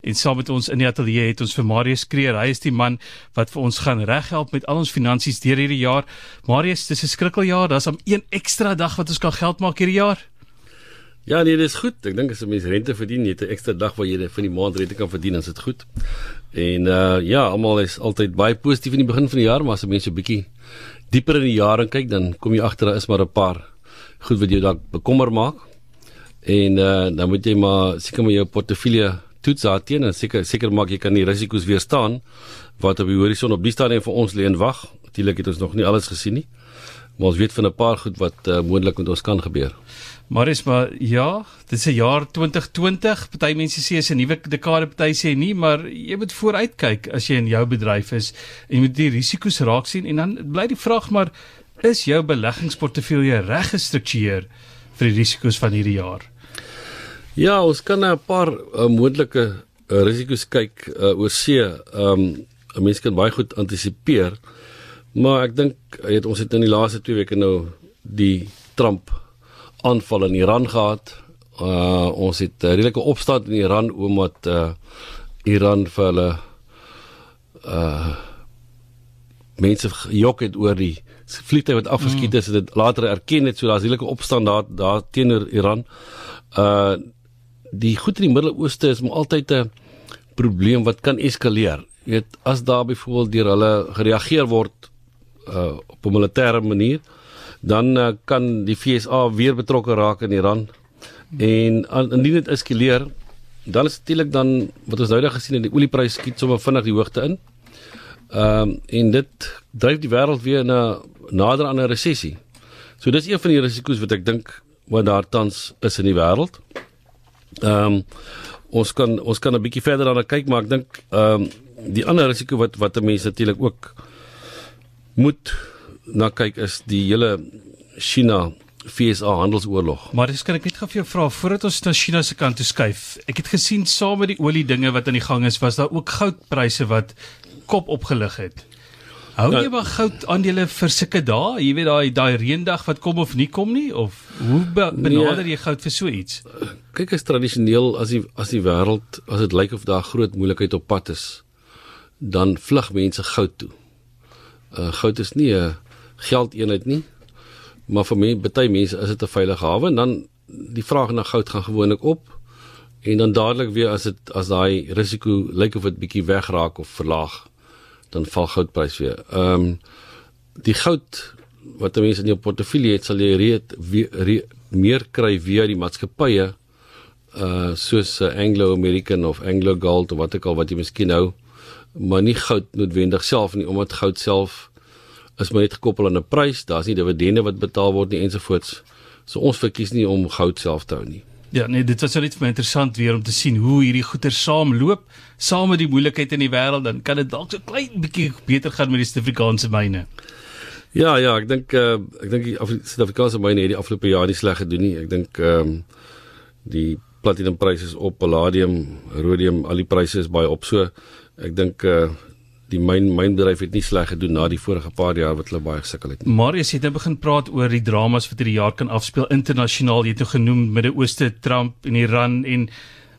En saam met ons in die ateljee het ons vir Marius Kreer. Hy is die man wat vir ons gaan reghelp met al ons finansies deur hierdie jaar. Marius, dis 'n skrikkeljaar. Daar's om een ekstra dag wat ons kan geld maak hierdie jaar. Ja, nee, dis goed. Ek dink as 'n mens rente verdien, jy het 'n ekstra dag waar jy van die maand rente kan verdien, dan is dit goed. En uh ja, almal is altyd baie positief in die begin van die jaar, maar as 'n mens so 'n bietjie dieper in die jaar kyk, dan kom jy agter daar is maar 'n paar goed wat jou dalk bekommer maak. En uh dan moet jy maar seker maar jou portefeulje toets daarteen en seker seker maak jy kan die risiko's weerstaan wat op die horison op die stadium vir ons lê en wag. Natuurlik het ons nog nie alles gesien nie. Maar ons weet van 'n paar goed wat uh, moontlik met ons kan gebeur. Maar is maar ja, dit is 'n jaar 2020. Party mense sê is 'n nuwe dekade, party sê nie, maar jy moet vooruitkyk as jy in jou bedryf is en jy moet die risiko's raak sien en dan bly die vraag maar is jou beleggingsportefeulje reg gestruktureer vir die risiko's van hierdie jaar? Ja, ons kan 'n paar uh, moontlike uh, risiko's kyk uh, oor see. Ehm um, mense kan baie goed antisipeer. Maar ek dink het ons het in die laaste 2 weke nou die Trump aanval in Iran gehad. Uh ons het 'n redelike opstand in Iran omdat uh Iran vir hulle uh mense gejok het oor die vliegtuig wat afgeskiet is mm. en dit later erken het so daar's redelike opstand daar daar teenoor Iran. Uh die goed in die Midde-Ooste is maar altyd 'n probleem wat kan eskaleer. Jy weet, as daar byvoorbeeld deur hulle gereageer word uh op 'n militêre manier, dan uh, kan die FSA weer betrokke raak in Iran. En indien dit eskaleer, dan is natuurlik dan wat ons nou gesien het, die oliepryse skiet sommer vinnig die hoogte in. Ehm um, en dit dryf die wêreld weer na nader aan 'n resessie. So dis een van die risiko's wat ek dink wat daar tans is in die wêreld. Ehm um, ons kan ons kan 'n bietjie verder daarna kyk, maar ek dink ehm um, die ander risiko wat wat 'n mens natuurlik ook moet na kyk is die hele China FSA handelsoorlog. Maar dis kan ek net gou vir jou vra voordat ons na China se kant toe skuif. Ek het gesien saam met die olie dinge wat aan die gang is, was daar ook goudpryse wat kop opgelig het. Hou jy nou- maar goud aandele vir sulke dae? Jy weet daai daai reendag wat kom of nie kom nie of hoe be nee. benader jy goud vir so iets? Kyk as tradisioneel as die as die wêreld as dit lyk of daar groot moeilikheid op pad is, dan vlug mense goud toe. Uh goud is nie 'n geldeenheid nie, maar vir my baie mense is dit 'n veilige hawe en dan die vraag na goud gaan gewoonlik op en dan dadelik weer as dit as daai risiko lyk of dit bietjie wegraak of verlaag dan val goudprys weer. Ehm um, die goud wat mense in jou portefeulje het, sal jy reed weer, re, meer kry via die maatskappye uh soos uh, Anglo American of Anglo Gold of wat ook al wat jy miskien nou maar nie goud noodwendig self nie omdat goud self is maar net gekoppel aan 'n prys, daar's nie dividende wat betaal word nie ensovoorts. So ons verkies nie om goud self te hou nie. Ja, nee, dit was net vir my interessant weer om te sien hoe hierdie goeder saamloop, saam met die moeilikheid in die wêreld, dan kan dit dalk so klein bietjie beter gaan met die Suid-Afrikaanse myne. Ja, ja, ek dink uh, ek dink die Suid-Afrikaanse myne het die afgelope jaar nie sleg gedoen nie. Ek dink ehm um, die platinumpryse is op, palladium, rhodium, al die pryse is baie op. So ek dink uh, die myn mynbedryf het nie sleg gedoen na die vorige paar jaar wat hulle baie gesukkel het. Marius het nou begin praat oor die dramas wat hierdie jaar kan afspeel internasionaal. Jy het nou genoem Midde-Ooste, Trump en Iran en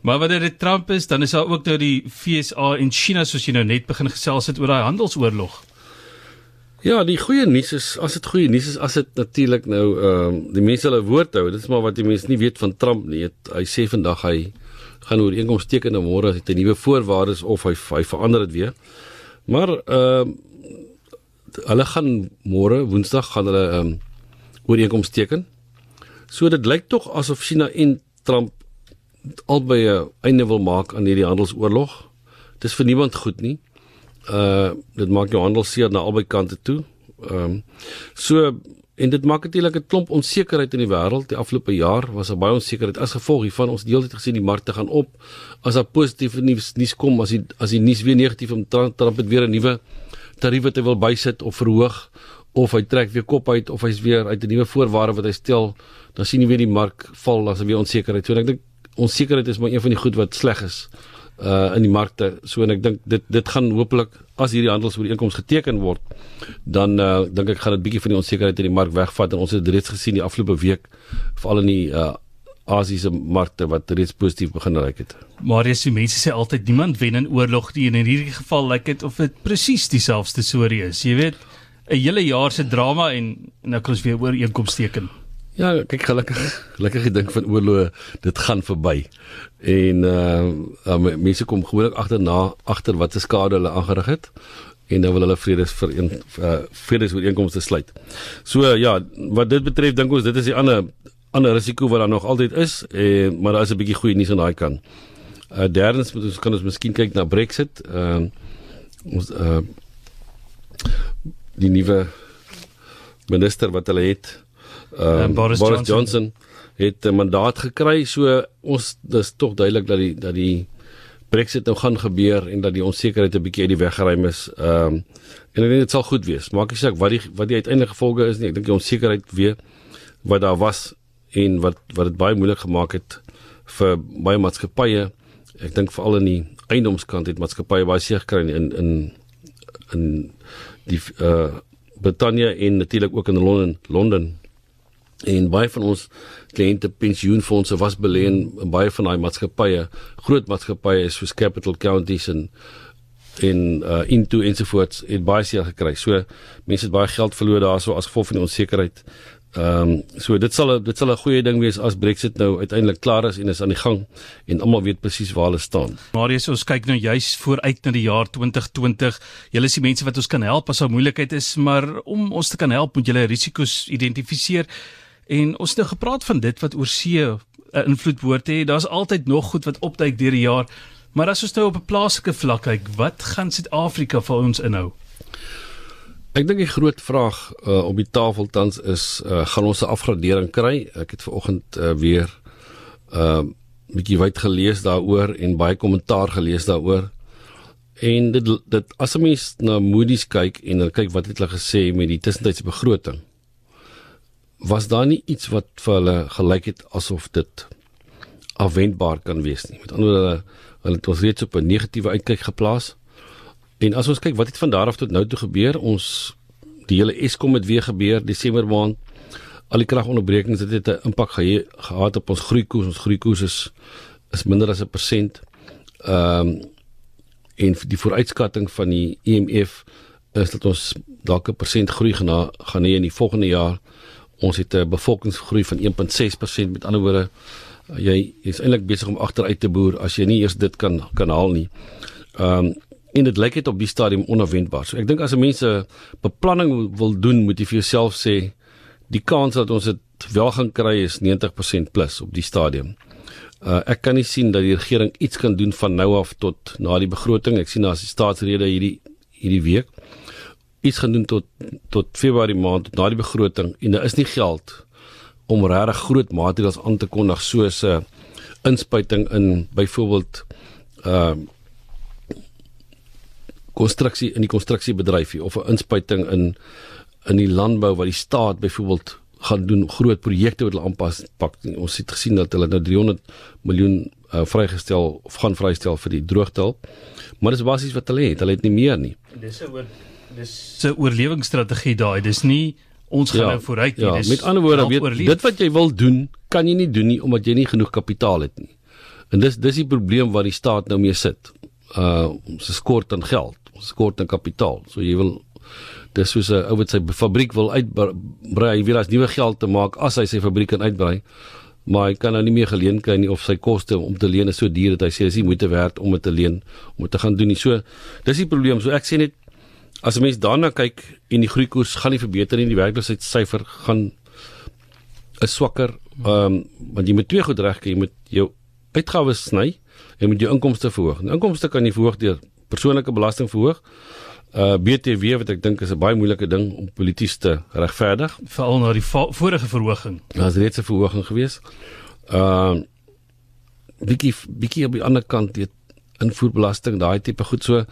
maar wanneer dit Trump is, dan is daar ook nou die FSA en China soos jy nou net begin gesels het oor daai handelsoorlog. Ja, die goeie nuus is as dit goeie nuus is as dit natuurlik nou ehm uh, die mense hulle woord hou. Dit is maar wat die mense nie weet van Trump nie. Het, hy sê vandag hy gaan oor inkomste teken en môre het hy nuwe voorwaardes of hy hy verander dit weer. Maar ehm uh, hulle gaan môre Woensdag gaan hulle ehm um, ooreenkoms teken. So dit lyk tog asof China en Trump albei 'n einde wil maak aan hierdie handelsoorlog. Dit is vir niemand goed nie. Uh dit maak jou handel seer na albei kante toe. Ehm um, so en dit maak natuurlik 'n klomp onsekerheid in die wêreld. Die afgelope jaar was daar baie onsekerheid as gevolg hiervan. Ons het deeltyd gesien die markte gaan op as daar positiewe nuus nuus kom, as die as die nuus weer negatief om Trump het weer 'n nuwe tarief wat hy wil bysit of verhoog of hy trek weer kop uit of hy's weer uit 'n nuwe voorwaarde wat hy stel, dan sien jy weer die mark val as daar weer onsekerheid. So ek dink onsekerheid is maar een van die goed wat sleg is uh in die markte. So en ek dink dit dit gaan hopelik as hierdie handelsooreenkoms geteken word, dan uh dink ek gaan dit bietjie van die onsekerheid in die mark wegvat en ons het dit reeds gesien die afgelope week veral in die uh Asiëse markte wat reeds positief begin lyk het. Maar as die mense sê altyd niemand wen in oorlog nie en in hierdie geval lyk dit of dit presies dieselfde storie is. Jy weet, 'n hele jaar se drama en nou kan ons weer ooreenkoms teken. Ja, kyk gelukkig, gelukkig ding van oorlog, dit gaan verby. En uh, mense kom gewoonlik agterna agter wat se skade hulle aangerig het en dan wil hulle vredes vir een uh, vredes ooreenkomste sluit. So ja, wat dit betref dink ons dit is die ander ander risiko wat daar nog altyd is, eh, maar daar is 'n bietjie goeie nuus aan daai kant. Uh derdens moet ons kan ons miskien kyk na Brexit. Uh, ons uh die nuwe minister wat hulle het, uh, Boris, Boris Johnson. Johnson het 'n mandaat gekry. So ons dis tog duidelik dat die dat die Brexit nou gaan gebeur en dat die onsekerheid 'n bietjie uit die weg geruim is. Ehm um, en ek dink dit sal goed wees. Maak nie saak wat die wat die uiteindelike gevolge is nie. Ek dink die onsekerheid weer wat daar was en wat wat dit baie moeilik gemaak het vir baie maatskappye. Ek dink veral in die eiendomskant het maatskappye baie seer gekry in in in die uh Brittanje en natuurlik ook in Londen Londen en baie van ons kliënte pensioenfonde was belê in baie van daai maatskappye groot maatskappye soos Capital Counties en in uh into ensovoorts het baie seer gekry. So mense het baie geld verloor daarso as gevolg van die onsekerheid Ehm um, so dit sal dit sal 'n goeie ding wees as Brexit nou uiteindelik klaar is en is aan die gang en almal weet presies waar hulle staan. Marius, ons kyk nou juis vooruit na die jaar 2020. Julle is die mense wat ons kan help as daar moeilikheid is, maar om ons te kan help, moet julle risiko's identifiseer. En ons het nou gepraat van dit wat oor see 'n uh, invloed behoort te hê. Daar's altyd nog goed wat opduik deur die jaar. Maar as ons nou op 'n plaaslike vlak kyk, wat gaan Suid-Afrika vir ons inhou? Ek dink die groot vraag uh, op die tafel tans is uh, gaan ons 'n afgradering kry? Ek het vanoggend uh, weer 'n uh, bietjie wyd gelees daaroor en baie kommentaar gelees daaroor. En dit dit as 'n mens na Moody's kyk en dan kyk wat het hulle gesê met die tussentydse begroting. Was daar nie iets wat vir hulle gelyk het asof dit afwendbaar kan wees nie? Met ander woorde, hulle het ons reeds op 'n negatiewe uitkyk geplaas. En as ons kyk wat het van daar af tot nou toe gebeur, ons die hele Eskom het weer gebeur Desember maand. Al die kragonderbrekings het dit 'n impak ge gehad op ons groeikoers. Ons groeikoers is is minder as 'n persent. Ehm um, en die vooruitskatting van die IMF e is dat ons dalk 'n persent groei gaan gaan hê in die volgende jaar. Ons het 'n bevolkingsgroei van 1.6%. Met ander woorde, jy is eintlik besig om agteruit te boer as jy nie eers dit kan kan haal nie. Ehm um, en dit lyk dit op die stadium onverwendbaar. So ek dink as 'n mens 'n beplanning wil doen, moet jy vir jouself sê die kans dat ons dit wel gaan kry is 90% plus op die stadium. Uh, ek kan nie sien dat die regering iets kan doen van nou af tot na die begroting. Ek sien daar's die staatsrede hierdie hierdie week. Iets gaan doen tot tot Februarie maand tot na die begroting en daar is nie geld om regtig groot maatreëls aan te kondig soos 'n uh, inspuiting in byvoorbeeld uh konstruksie in die konstruksiebedryf of 'n inspuiting in in die landbou wat die staat byvoorbeeld gaan doen groot projekte wat hulle aanpas pak ons het gesien dat hulle nou 300 miljoen uh, vrygestel of gaan vrystel vir die droogtehulp maar dis basies wat hulle het hulle het nie meer nie. Dis 'n dis 'n oorlewingsstrategie daai dis nie ons gaan ja, nou vooruit nie ja, dis met ander woorde weet dit wat jy wil doen kan jy nie doen nie omdat jy nie genoeg kapitaal het nie en dis dis die probleem wat die staat nou mee sit uh ons skort aan geld skort aan kapitaal. So jy wil dis soos 'n ou wat sy fabriek wil uitbrei, hy wil as nuwe geld te maak as hy sy fabriek kan uitbrei. Maar hy kan nou nie meer geleen kry nie of sy koste om te leen is so duur dat hy sê dis nie moeite werd om dit te leen om te gaan doen nie. So dis die probleem. So ek sê net as 'n mens daarna kyk en die groeikoers gaan nie verbeter nie, die werkloosheidssyfer gaan is swakker. Ehm um, want jy moet twee goed reg kry, jy moet jou uitgawes sny en met jou inkomste verhoog. Nou inkomste kan jy verhoog deur persoonlike belasting verhoog. Uh BTW wat ek dink is 'n baie moeilike ding om polities te regverdig, veral na die vorige verhoging. Daar's reeds 'n verhoging gewees. Uh bietjie bietjie op die ander kant dit invoerbelasting, daai tipe goed so.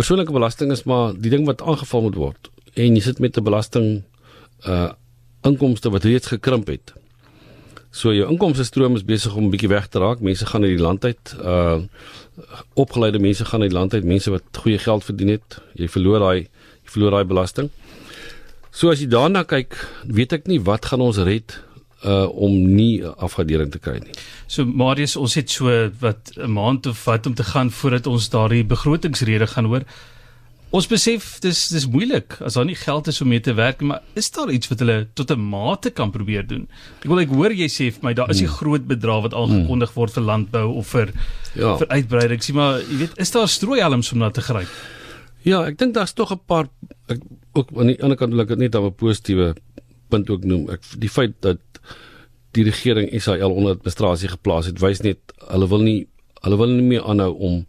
Persoonlike belasting is maar die ding wat aangeval moet word. En jy sit met 'n belasting uh inkomste wat reeds gekrimp het. So jou inkomste stroom is besig om 'n bietjie weg te raak. Mense gaan uit die land uit. Uh opgeleide mense gaan uit die land uit, mense wat goeie geld verdien het. Jy verloor daai jy verloor daai belasting. So as jy daarna kyk, weet ek nie wat gaan ons red uh om nie afgradering te kry nie. So Marius, ons het so wat 'n maand of wat om te gaan voordat ons daardie begrotingsrede gaan hoor. Ons besef dis dis moeilik as daar nie geld is om mee te werk maar is daar iets wat hulle tot 'n mate kan probeer doen? Ek wil ek hoor jy sê vir my daar is 'n hmm. groot bedrag wat aangekondig word vir landbou of vir ja. vir uitbreiding. Sien maar, jy weet, is daar strooihelms om na te gryp? Ja, ek dink daar's tog 'n paar ek ook aan die ander kant wil ek dit net op 'n positiewe punt ook noem. Ek die feit dat die regering Israel onder administrasie geplaas het, wys net hulle wil nie hulle wil nie meer aanhou om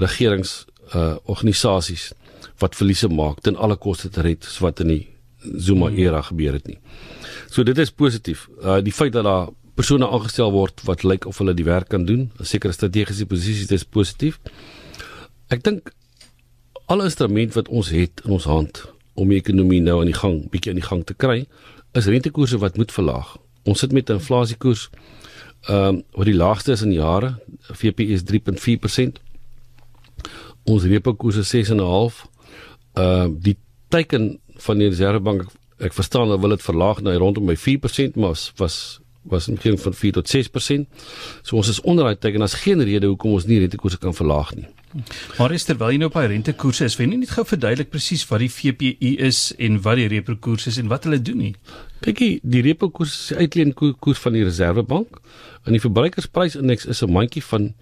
regerings uh organisasies wat verliese maak ten alle koste te red soos wat in die Zuma hmm. era gebeur het nie. So dit is positief. Uh die feit dat daar persone aangestel word wat lyk of hulle die werk kan doen, 'n sekere strategiese posisie is positief. Ek dink alle instrument wat ons het in ons hand om die ekonomie nou aan die gang, bietjie aan die gang te kry, is rentekoerse wat moet verlaag. Ons sit met 'n inflasiekoers ehm um, wat die laagste is in jare. VPI is 3.4%. Ons repo koers is 6.5 uh die teiken van die Reservebank ek verstaan hulle wil dit verlaag na rondom by 4% maar was was was omtrent van 4 tot 6%. So ons is onder daai teiken as geen rede hoekom ons nie rentekoerse kan verlaag nie. Maar is terwyl jy nou op by rentekoerse is, weet jy nie gou verduidelik presies wat die VPI is en wat die repo koers is en wat hulle doen nie. Kykie, die repo koers is die uitleenkoers van die Reservebank en die verbruikersprysindeks is 'n mandjie van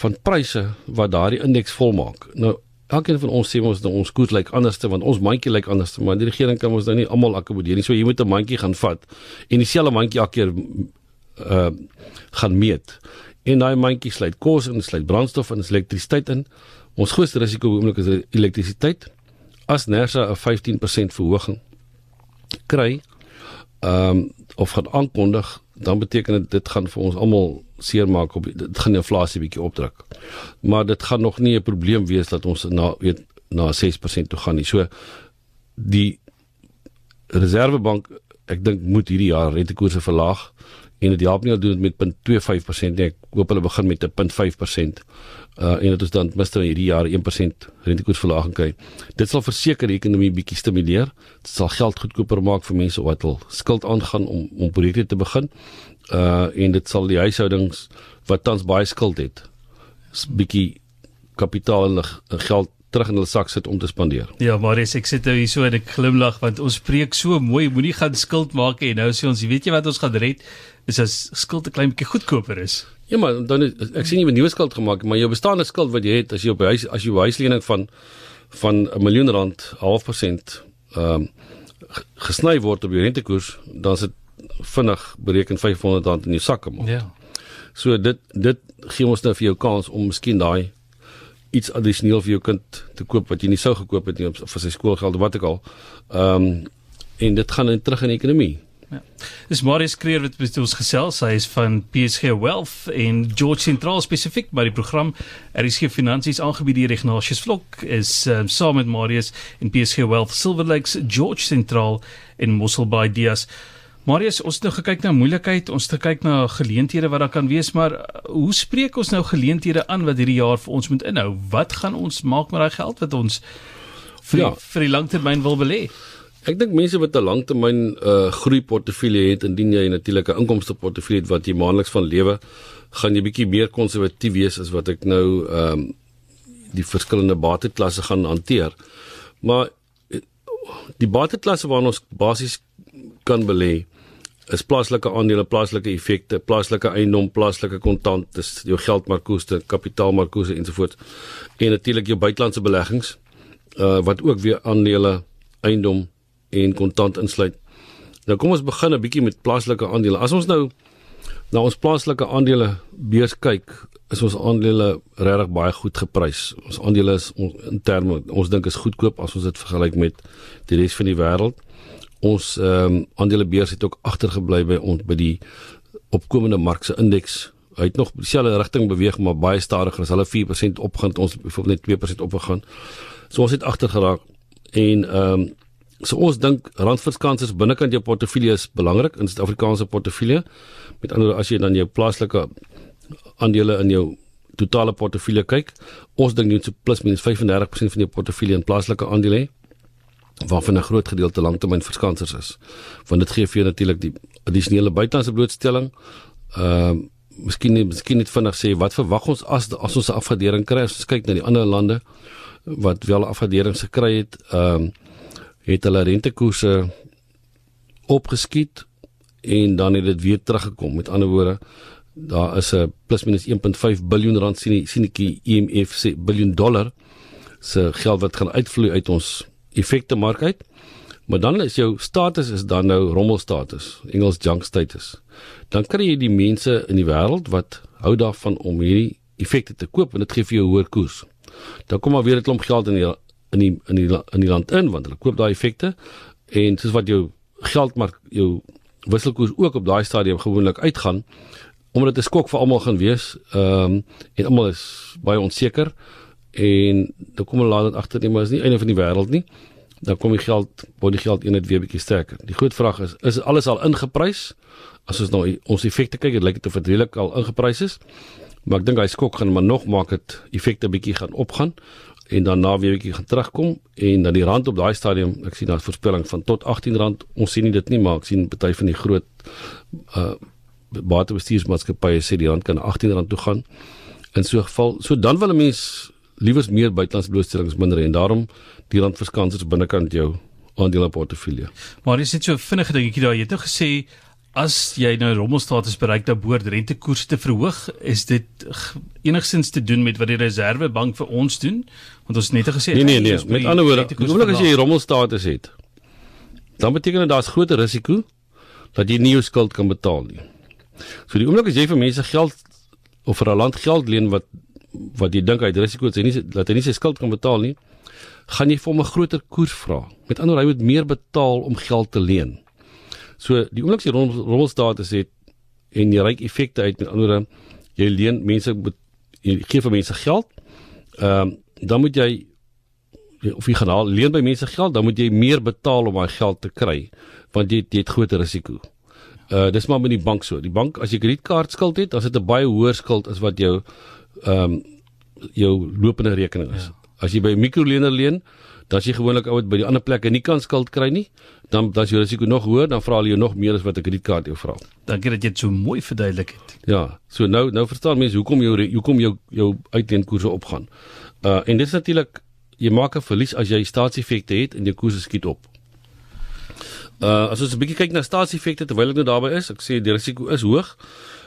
van pryse wat daardie indeks volmaak. Nou elkeen van ons sê ons nou ons koers lyk anderste want ons mandjie lyk anderste maar die regering kan ons nou nie almal akkommodeer nie. So jy moet 'n mandjie gaan vat en dieselfde mandjie elke keer uh gaan meet. En daai mandjie sluit kos en sluit brandstof en elektrisiteit in. Ons grootste risiko oomblik is elektrisiteit. As Nersa 'n 15% verhoging kry ehm um, of gaan aankondig dan beteken dit dit gaan vir ons almal seermaak op dit gaan die inflasie bietjie opdruk. Maar dit gaan nog nie 'n probleem wees dat ons na weet na 6% toe gaan nie. So die Reservebank ek dink moet hierdie jaar rentekoerse verlaag en dit help nie al doen dit met 0.25% nie. Ek hoop hulle begin met 'n 0.5%. Uh en dit is dan mister hierdie jaar 1% rentekoersverlaging kry. Dit sal verseker die ekonomie bietjie stimuleer. Dit sal geld goedkoper maak vir mense wat wil skuld aangaan om om projekte te begin. Uh en dit sal die huishoudings wat tans baie skuld het, bietjie kapitaal en geld terug in hulle sak sit om te spandeer. Ja, maar as ek sit nou hier so en ek glimlag want ons preek so mooi, moenie gaan skuld maak en nou sê ons, weet jy wat ons gaan red? is as skuld 'n klein bietjie goedkoper is. Ja maar dan is, ek sien jy 'n nuwe skuld gemaak, maar jou bestaande skuld wat jy het as jy op huis as jy huislening van van 'n miljoen rand half persent ehm um, gesny word op jou rentekoers, dan is dit vinnig bereken 500 rand in jou sak kom. Ja. So dit dit gee ons nou vir jou kans om miskien daai iets addisioneel vir jou kind te koop wat jy nie sou gekoop het nie of vir sy skoolgeld of wat ook al. Ehm um, en dit gaan in terug in die ekonomie. Ja. Dis Marius Kreer wat met ons gesels. Hy is van PSG Wealth en George Central spesifiek by die program. Geen finansies aangebied deur Ignatius Vlok is um, saam met Marius en PSG Wealth Silver Lakes George Central in Mosselbaai Dias. Marius, ons het nou gekyk na moeilikheid, ons het gekyk na geleenthede wat daar kan wees, maar uh, hoe spreek ons nou geleenthede aan wat hierdie jaar vir ons moet inhou? Wat gaan ons maak met daai geld wat ons vir ja. vir die langtermyn wil belê? Ek dink mense wat 'n langtermyn uh groei portefeulje het, indien jy natuurlik 'n inkomste portefeulje het wat jy maandeliks van lewe, gaan jy bietjie meer konservatief wees as wat ek nou ehm um, die verskillende bateklasse gaan hanteer. Maar eh, die bateklasse waarna ons basies kan belê is plaaslike aandele, plaaslike effekte, plaaslike eiendom, plaaslike kontant, dis jou geldmarkkoste, kapitaalmarkkoste ensovoorts. En natuurlik jou buitelandse beleggings uh wat ook weer aandele, eiendom en kontant insluit. Nou kom ons begin 'n bietjie met plaaslike aandele. As ons nou na ons plaaslike aandele beurs kyk, is ons aandele regtig baie goed geprys. Ons aandele is ons in terme ons dink is goedkoop as ons dit vergelyk met die res van die wêreld. Ons ehm um, aandelebeurs het ook agtergebly by ons by die opkomende mark se indeks. Hy het nog dieselfde rigting beweeg maar baie stadiger. As hulle 4% opgaan, ons byvoorbeeld net 2% opgegaan. So ons het agtergeraak en ehm um, So ons dink randverskansers binnekant jou portefeulje is belangrik in Suid-Afrikaanse portefeulje. Met ander as jy dan jou plaaslike aandele in jou totale portefeulje kyk, ons dink net so plus minus 35% van jou portefeulje in plaaslike aandele. Waarvan 'n groot gedeelte langtermynverskansers is. Want dit gee vir jou natuurlik die addisionele buitelandse blootstelling. Ehm uh, miskien nie, miskien net vinnig sê wat verwag ons as as ons 'n afgradering kry as ons kyk na die ander lande wat wel afgraderings gekry het. Ehm uh, het hulle rentekoerse opgeskiet en dan het dit weer teruggekom. Met ander woorde, daar is 'n plus minus 1.5 biljoen rand sien sien ek IMF sê biljoen dollar se geld wat gaan uitvloei uit ons effekte mark uit. Maar dan is jou status is dan nou rommelstatus, Engels junk status. Dan kry jy die mense in die wêreld wat hou daarvan om hierdie effekte te koop en dit gee vir jou hoër koers. Dan kom maar weer 'n klomp geld in die in die in die in die land in want hulle koop daai effekte en soos wat jou geldmark jou wisselkoers ook op daai stadium gewoonlik uitgaan omdat dit 'n skok vir almal gaan wees. Ehm um, en almal is baie onseker en dan kom hulle laat agter nie maar is nie einde van die wêreld nie. Dan kom die geld, word die geld eenheid weer bietjie sterker. Die groot vraag is, is alles al ingeprys? As ons nou ons effekte kyk, dit lyk dit of dit redelik al ingeprys is. Maar ek dink hy skok gaan maar nog maak dit effekte bietjie gaan opgaan en dan na weer bietjie gaan terugkom en dan die rand op daai stadium ek sien daar voorspelling van tot R18 ons sien nie dit nie maar ek sien party van die groot uh batebestuursmaatskappye sê die rand kan R18 toe gaan in so 'n geval so dan wil 'n mens liewers meer buitelandse blootstellings minder en daarom die rand verskansers binnekant jou aandeleportefeulje maar is dit so vinnige dingetjie daar jy het nou gesê as jy nou rommelstatus bereik dat behoort rentekoerse te verhoog, is dit enigstens te doen met wat die Reserwebank vir ons doen? Want ons het net gesê Nee nee nee, met ander woorde, oomblik as jy rommelstatus het, dan beteken dit daar's groter risiko dat jy nie jou skuld kan betaal nie. So die oomblik as jy vir mense geld of vir 'n land geld leen wat wat jy dink hy het risiko dat hy nie dat hy nie sy skuld kan betaal nie, gaan jy vir hom 'n groter koers vra. Met ander woorde, hy moet meer betaal om geld te leen. So die oomblik as jy rommelstatus het en jy ryk effekte uit met ander jy leen mense jy gee vir mense geld. Ehm um, dan moet jy of jy gaan leen by mense geld, dan moet jy meer betaal om daai geld te kry want jy, jy het groter risiko. Uh dis maar met die bank so. Die bank as jy kredietkaart skuld het, dan is dit 'n baie hoër skuld as wat jou ehm um, jou lopende rekening is. Ja. As jy by 'n mikrolener leen, dan as jy gewoonlik ou wat by die ander plekke nie kan skuld kry nie, dan dan is jou risiko nog hoër, dan vra hulle jou nog meer as wat 'n kredietkaart jou vra. Dankie dat jy dit so mooi verduidelik het. Ja, so nou nou verstaan mense hoekom jou hoekom jou jou uitleenkoerse opgaan. Uh en dit is natuurlik jy maak 'n verlies as jy staatseffekte het en jou koerse skiet op. Uh as ons 'n bietjie kyk na staatseffekte terwyl ek nou daarby is, ek sê die risiko is hoog.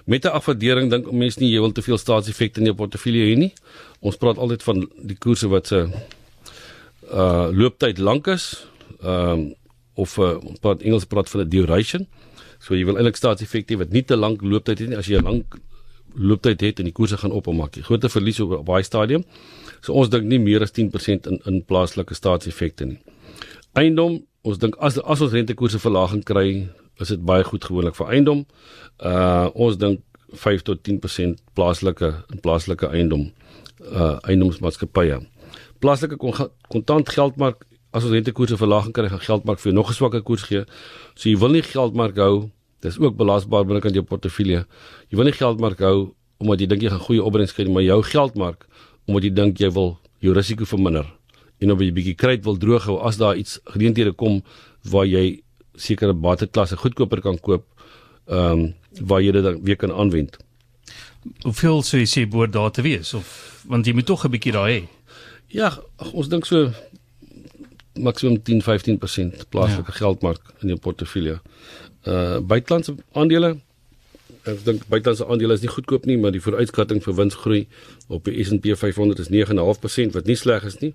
Met 'n afwaardering dink mense nie jy wil te veel staatseffekte in jou portefeulje hê nie. Ons praat altyd van die koerse wat se uh looptyd lank is. Ehm um, of uh, ons praat Engels praat van 'n duration. So jy wil eintlik staatseffekte wat nie te lank looptyd het nie. As jy 'n lank looptyd het en die koerse gaan op en maak jy groot verlies op, baie stadium. So ons dink nie meer as 10% in in plaaslike staatseffekte nie. Eiendom, ons dink as as ons rentekoerse verlaging kry, is dit baie goed gewoonlik vir eiendom. Uh ons dink 5 tot 10% plaaslike in plaaslike eiendom uh eiendomsmaatskappye. Plaaslike kontant geldmark as ons rentekoerse verlaging kry, gaan geldmark vir jou nog 'n swakker koers gee. So jy wil nie geldmark hou. Dis ook belasbaar binne kan jou portefeulje. Jy wil nie geldmark hou omdat jy dink jy gaan goeie opbrengs kry, maar jou geldmark omdat jy dink jy wil jou risiko verminder en of jy bietjie kruit wil droog hou as daar iets geleenthede kom waar jy sekere bateklasse goedkoper kan koop, ehm um, waar jy dit dan weer kan aanwend. Hoeveel sou jy sê behoort daar te wees of want jy moet tog 'n bietjie daar hê? Ja, ons dink so maksimum 10-15% plaaslike ja. geldmark in jou portefeulje. Uh buitelandse aandele ek dink buitelandse aandele is nie goedkoop nie, maar die vooruitskatting vir winsgroei op die S&P 500 is 9.5% wat nie sleg is nie.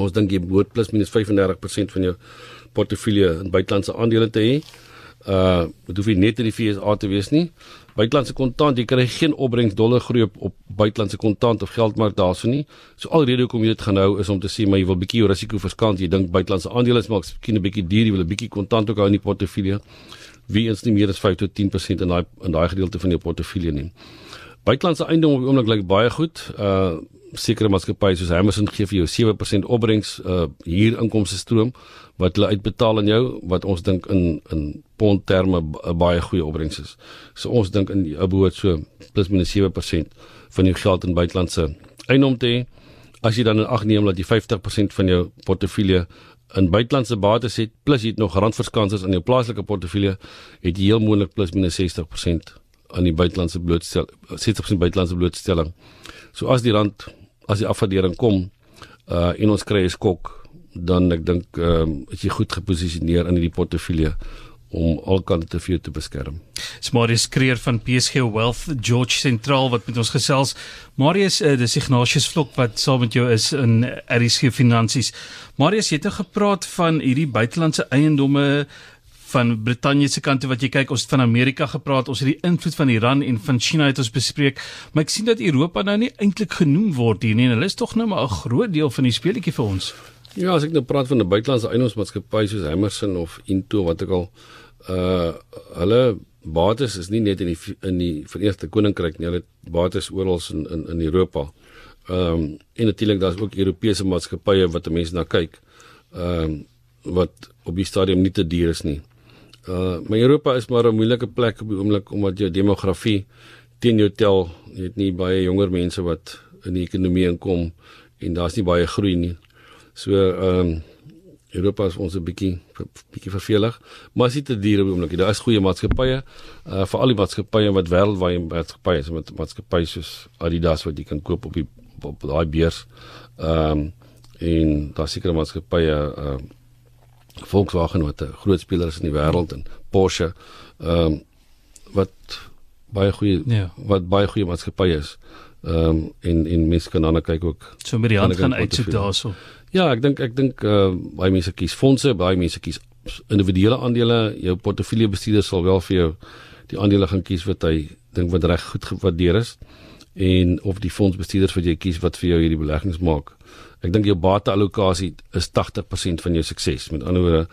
Ons dink jy moet plus minus 35% van jou portefeulje in buitelandse aandele te hê. Uh dit hoef nie net in die FSA te wees nie buitelandse kontant, jy kry geen opbrengs dollar groei op, op buitelandse kontant of geldmark daarso nie. So alrede hoekom jy dit gaan hou is om te sê maar jy wil bietjie risiko verskans. Jy dink buitelandse aandele is maar miskien 'n bietjie duur, jy wil 'n bietjie kontant ook hou in die portefeulje. Wie eens nie meer as 5 tot 10% in daai in daai gedeelte van jou portefeulje nie. Buitelandse eiendom op die oomblik lyk baie goed. Uh sekere maatskappye soos Amazon gee vir jou 7% opbrengs uh hier inkomste stroom wat hulle uitbetaal aan jou wat ons dink in in pond terme 'n baie goeie opbrengs is. So ons dink in 'n behoort so plus minus 7% van jou geld in buitelandse eiendom te hê. As jy dan in ag neem dat jy 50% van jou portefeulje in buitelandse bates het plus jy het nog randverskansers in jou plaaslike portefeulje, het jy heel moontlik plus minus 60% aan die buitelandse blootstel 60% buitelandse blootstelling. So as die rand as die afwaardering kom uh en ons kry 'n skok, dan ek dink ehm um, is jy goed geposisioneer in hierdie portefeulje om alkante vir jou te beskerm. Marius Kreer van PSG Wealth George Sentraal wat met ons gesels. Marius, uh, dis Ignatius Vlok wat saam met jou is in RSG Finansies. Marius, jy het nou gepraat van hierdie buitelandse eiendomme van Brittanje se kant wat jy kyk, ons het van Amerika gepraat, ons het die invloed van Iran en van China het ons bespreek, maar ek sien dat Europa nou nie eintlik genoem word hier nie en hulle is tog nou maar 'n groot deel van die speletjie vir ons. Ja, as ek nou praat van 'n buitelandse eiendomsmaatskappy soos Hammerson of Into wat ek al uh hulle bates is nie net in die in die Verenigde Koninkryk nie, hulle bates oral in in in Europa. Ehm um, en natuurlik daar's ook Europese maatskappye wat mense na kyk. Ehm um, wat op die stadium nie te duur is nie. Uh maar Europa is maar 'n moeilike plek op die oomblik omdat jou demografie teen jou tel. Jy het nie baie jonger mense wat in die ekonomie inkom en daar's nie baie groei nie. So ehm um, Europa is ons 'n bietjie bietjie vervelig, maar as dit te duur op die oomblik, daar is goeie maatskappye, uh vir al die maatskappye wat wêreldwyd maatskappye is met maatskappye soos Adidas wat jy kan koop op die op, op daai beurs. Ehm um, en daar seker maatskappye ehm uh, Volkswagen wat 'n groot speler is in die wêreld en Porsche ehm um, wat baie goeie ja. wat baie goeie maatskappye is. Ehm um, en en mense kan dan kyk ook. So met die hand gaan uitsoek daarso. Ja, ek dink ek dink uh, baie mense kies fondse, baie mense kies individuele aandele. Jou portefeuljebestuurder sal wel vir jou die aandele gaan kies wat hy dink wat reg goed gewaardeer is en of die fondsbestuurders wat jy kies wat vir jou hierdie beleggings maak. Ek dink jou bateallokasie is 80% van jou sukses. Met ander woorde,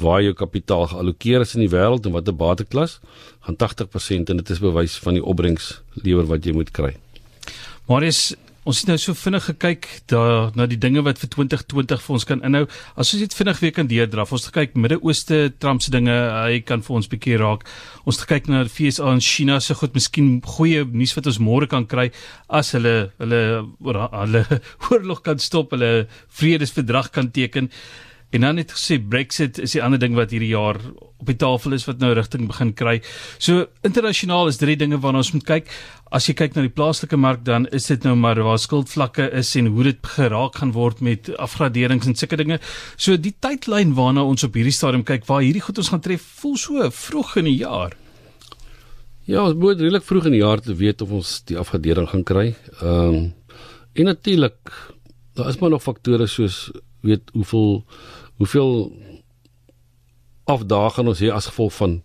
waar jou kapitaal geallokeer is in die wêreld en watter bateklas, gaan 80% en dit is bewys van die opbrengs lewer wat jy moet kry. Marius, ons het nou so vinnig gekyk daar na die dinge wat vir 2020 vir ons kan inhou. As ons net vinnig weer kan deurdraf. Ons het gekyk Midde-Ooste, Trump se dinge, hy kan vir ons bietjie raak. Ons het gekyk na die FSA en China se goed, miskien goeie nuus wat ons môre kan kry as hulle hulle hulle oorlog kan stop, hulle vredesverdrag kan teken. En dan het gesê Brexit is die ander ding wat hierdie jaar op die tafel is wat nou rigting begin kry. So internasionaal is drie dinge waarna ons moet kyk. As jy kyk na die plaaslike mark dan is dit nou maar waar skuldvlakke is en hoe dit geraak gaan word met afgraderings en sulke dinge. So die tydlyn waarna ons op hierdie stadium kyk waar hierdie goed ons gaan tref, voel so vroeg in die jaar. Ja, ons moet redelik vroeg in die jaar te weet of ons die afgradering gaan kry. Ehm um, en natuurlik daar is maar nog faktore soos weet hoeveel hoeveel afdaag gaan ons hê as gevolg van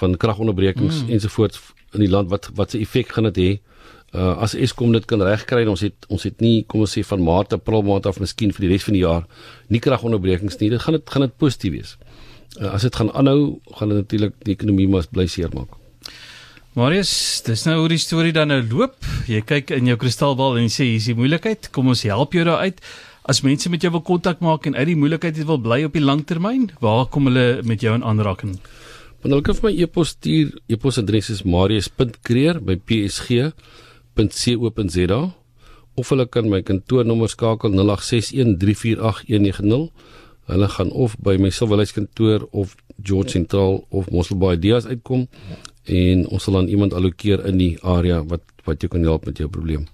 van kragonderbrekings mm. ensovoorts in die land wat wat se effek gaan dit hê uh, as Eskom dit kan regkry ons het ons het nie kom ons sê van maart april maand af miskien vir die res van die jaar nie kragonderbrekings nie dit gaan dit gaan dit positief wees uh, as dit gaan aanhou gaan dit natuurlik die ekonomie mas bly seermaak Marius, dis nou hoe die storie dan nou loop. Jy kyk in jou kristalbal en jy sê hier's die moeilikheid. Kom ons help jou daar uit. As mense met jou wil kontak maak en uit die moeilikheid wil bly op die langtermyn, waar kom hulle met jou in aanraking? Want hulle kan vir my e-pos stuur. E-posadres is marius.kreer@psg.co.za of hulle kan my kantoornommer skakel 0861348190. Hulle gaan of by my Silverlys-kantoor of George Sentraal of Mosselbaai Dias uitkom en ons sal dan iemand allokeer in die area wat wat jou kan help met jou probleem.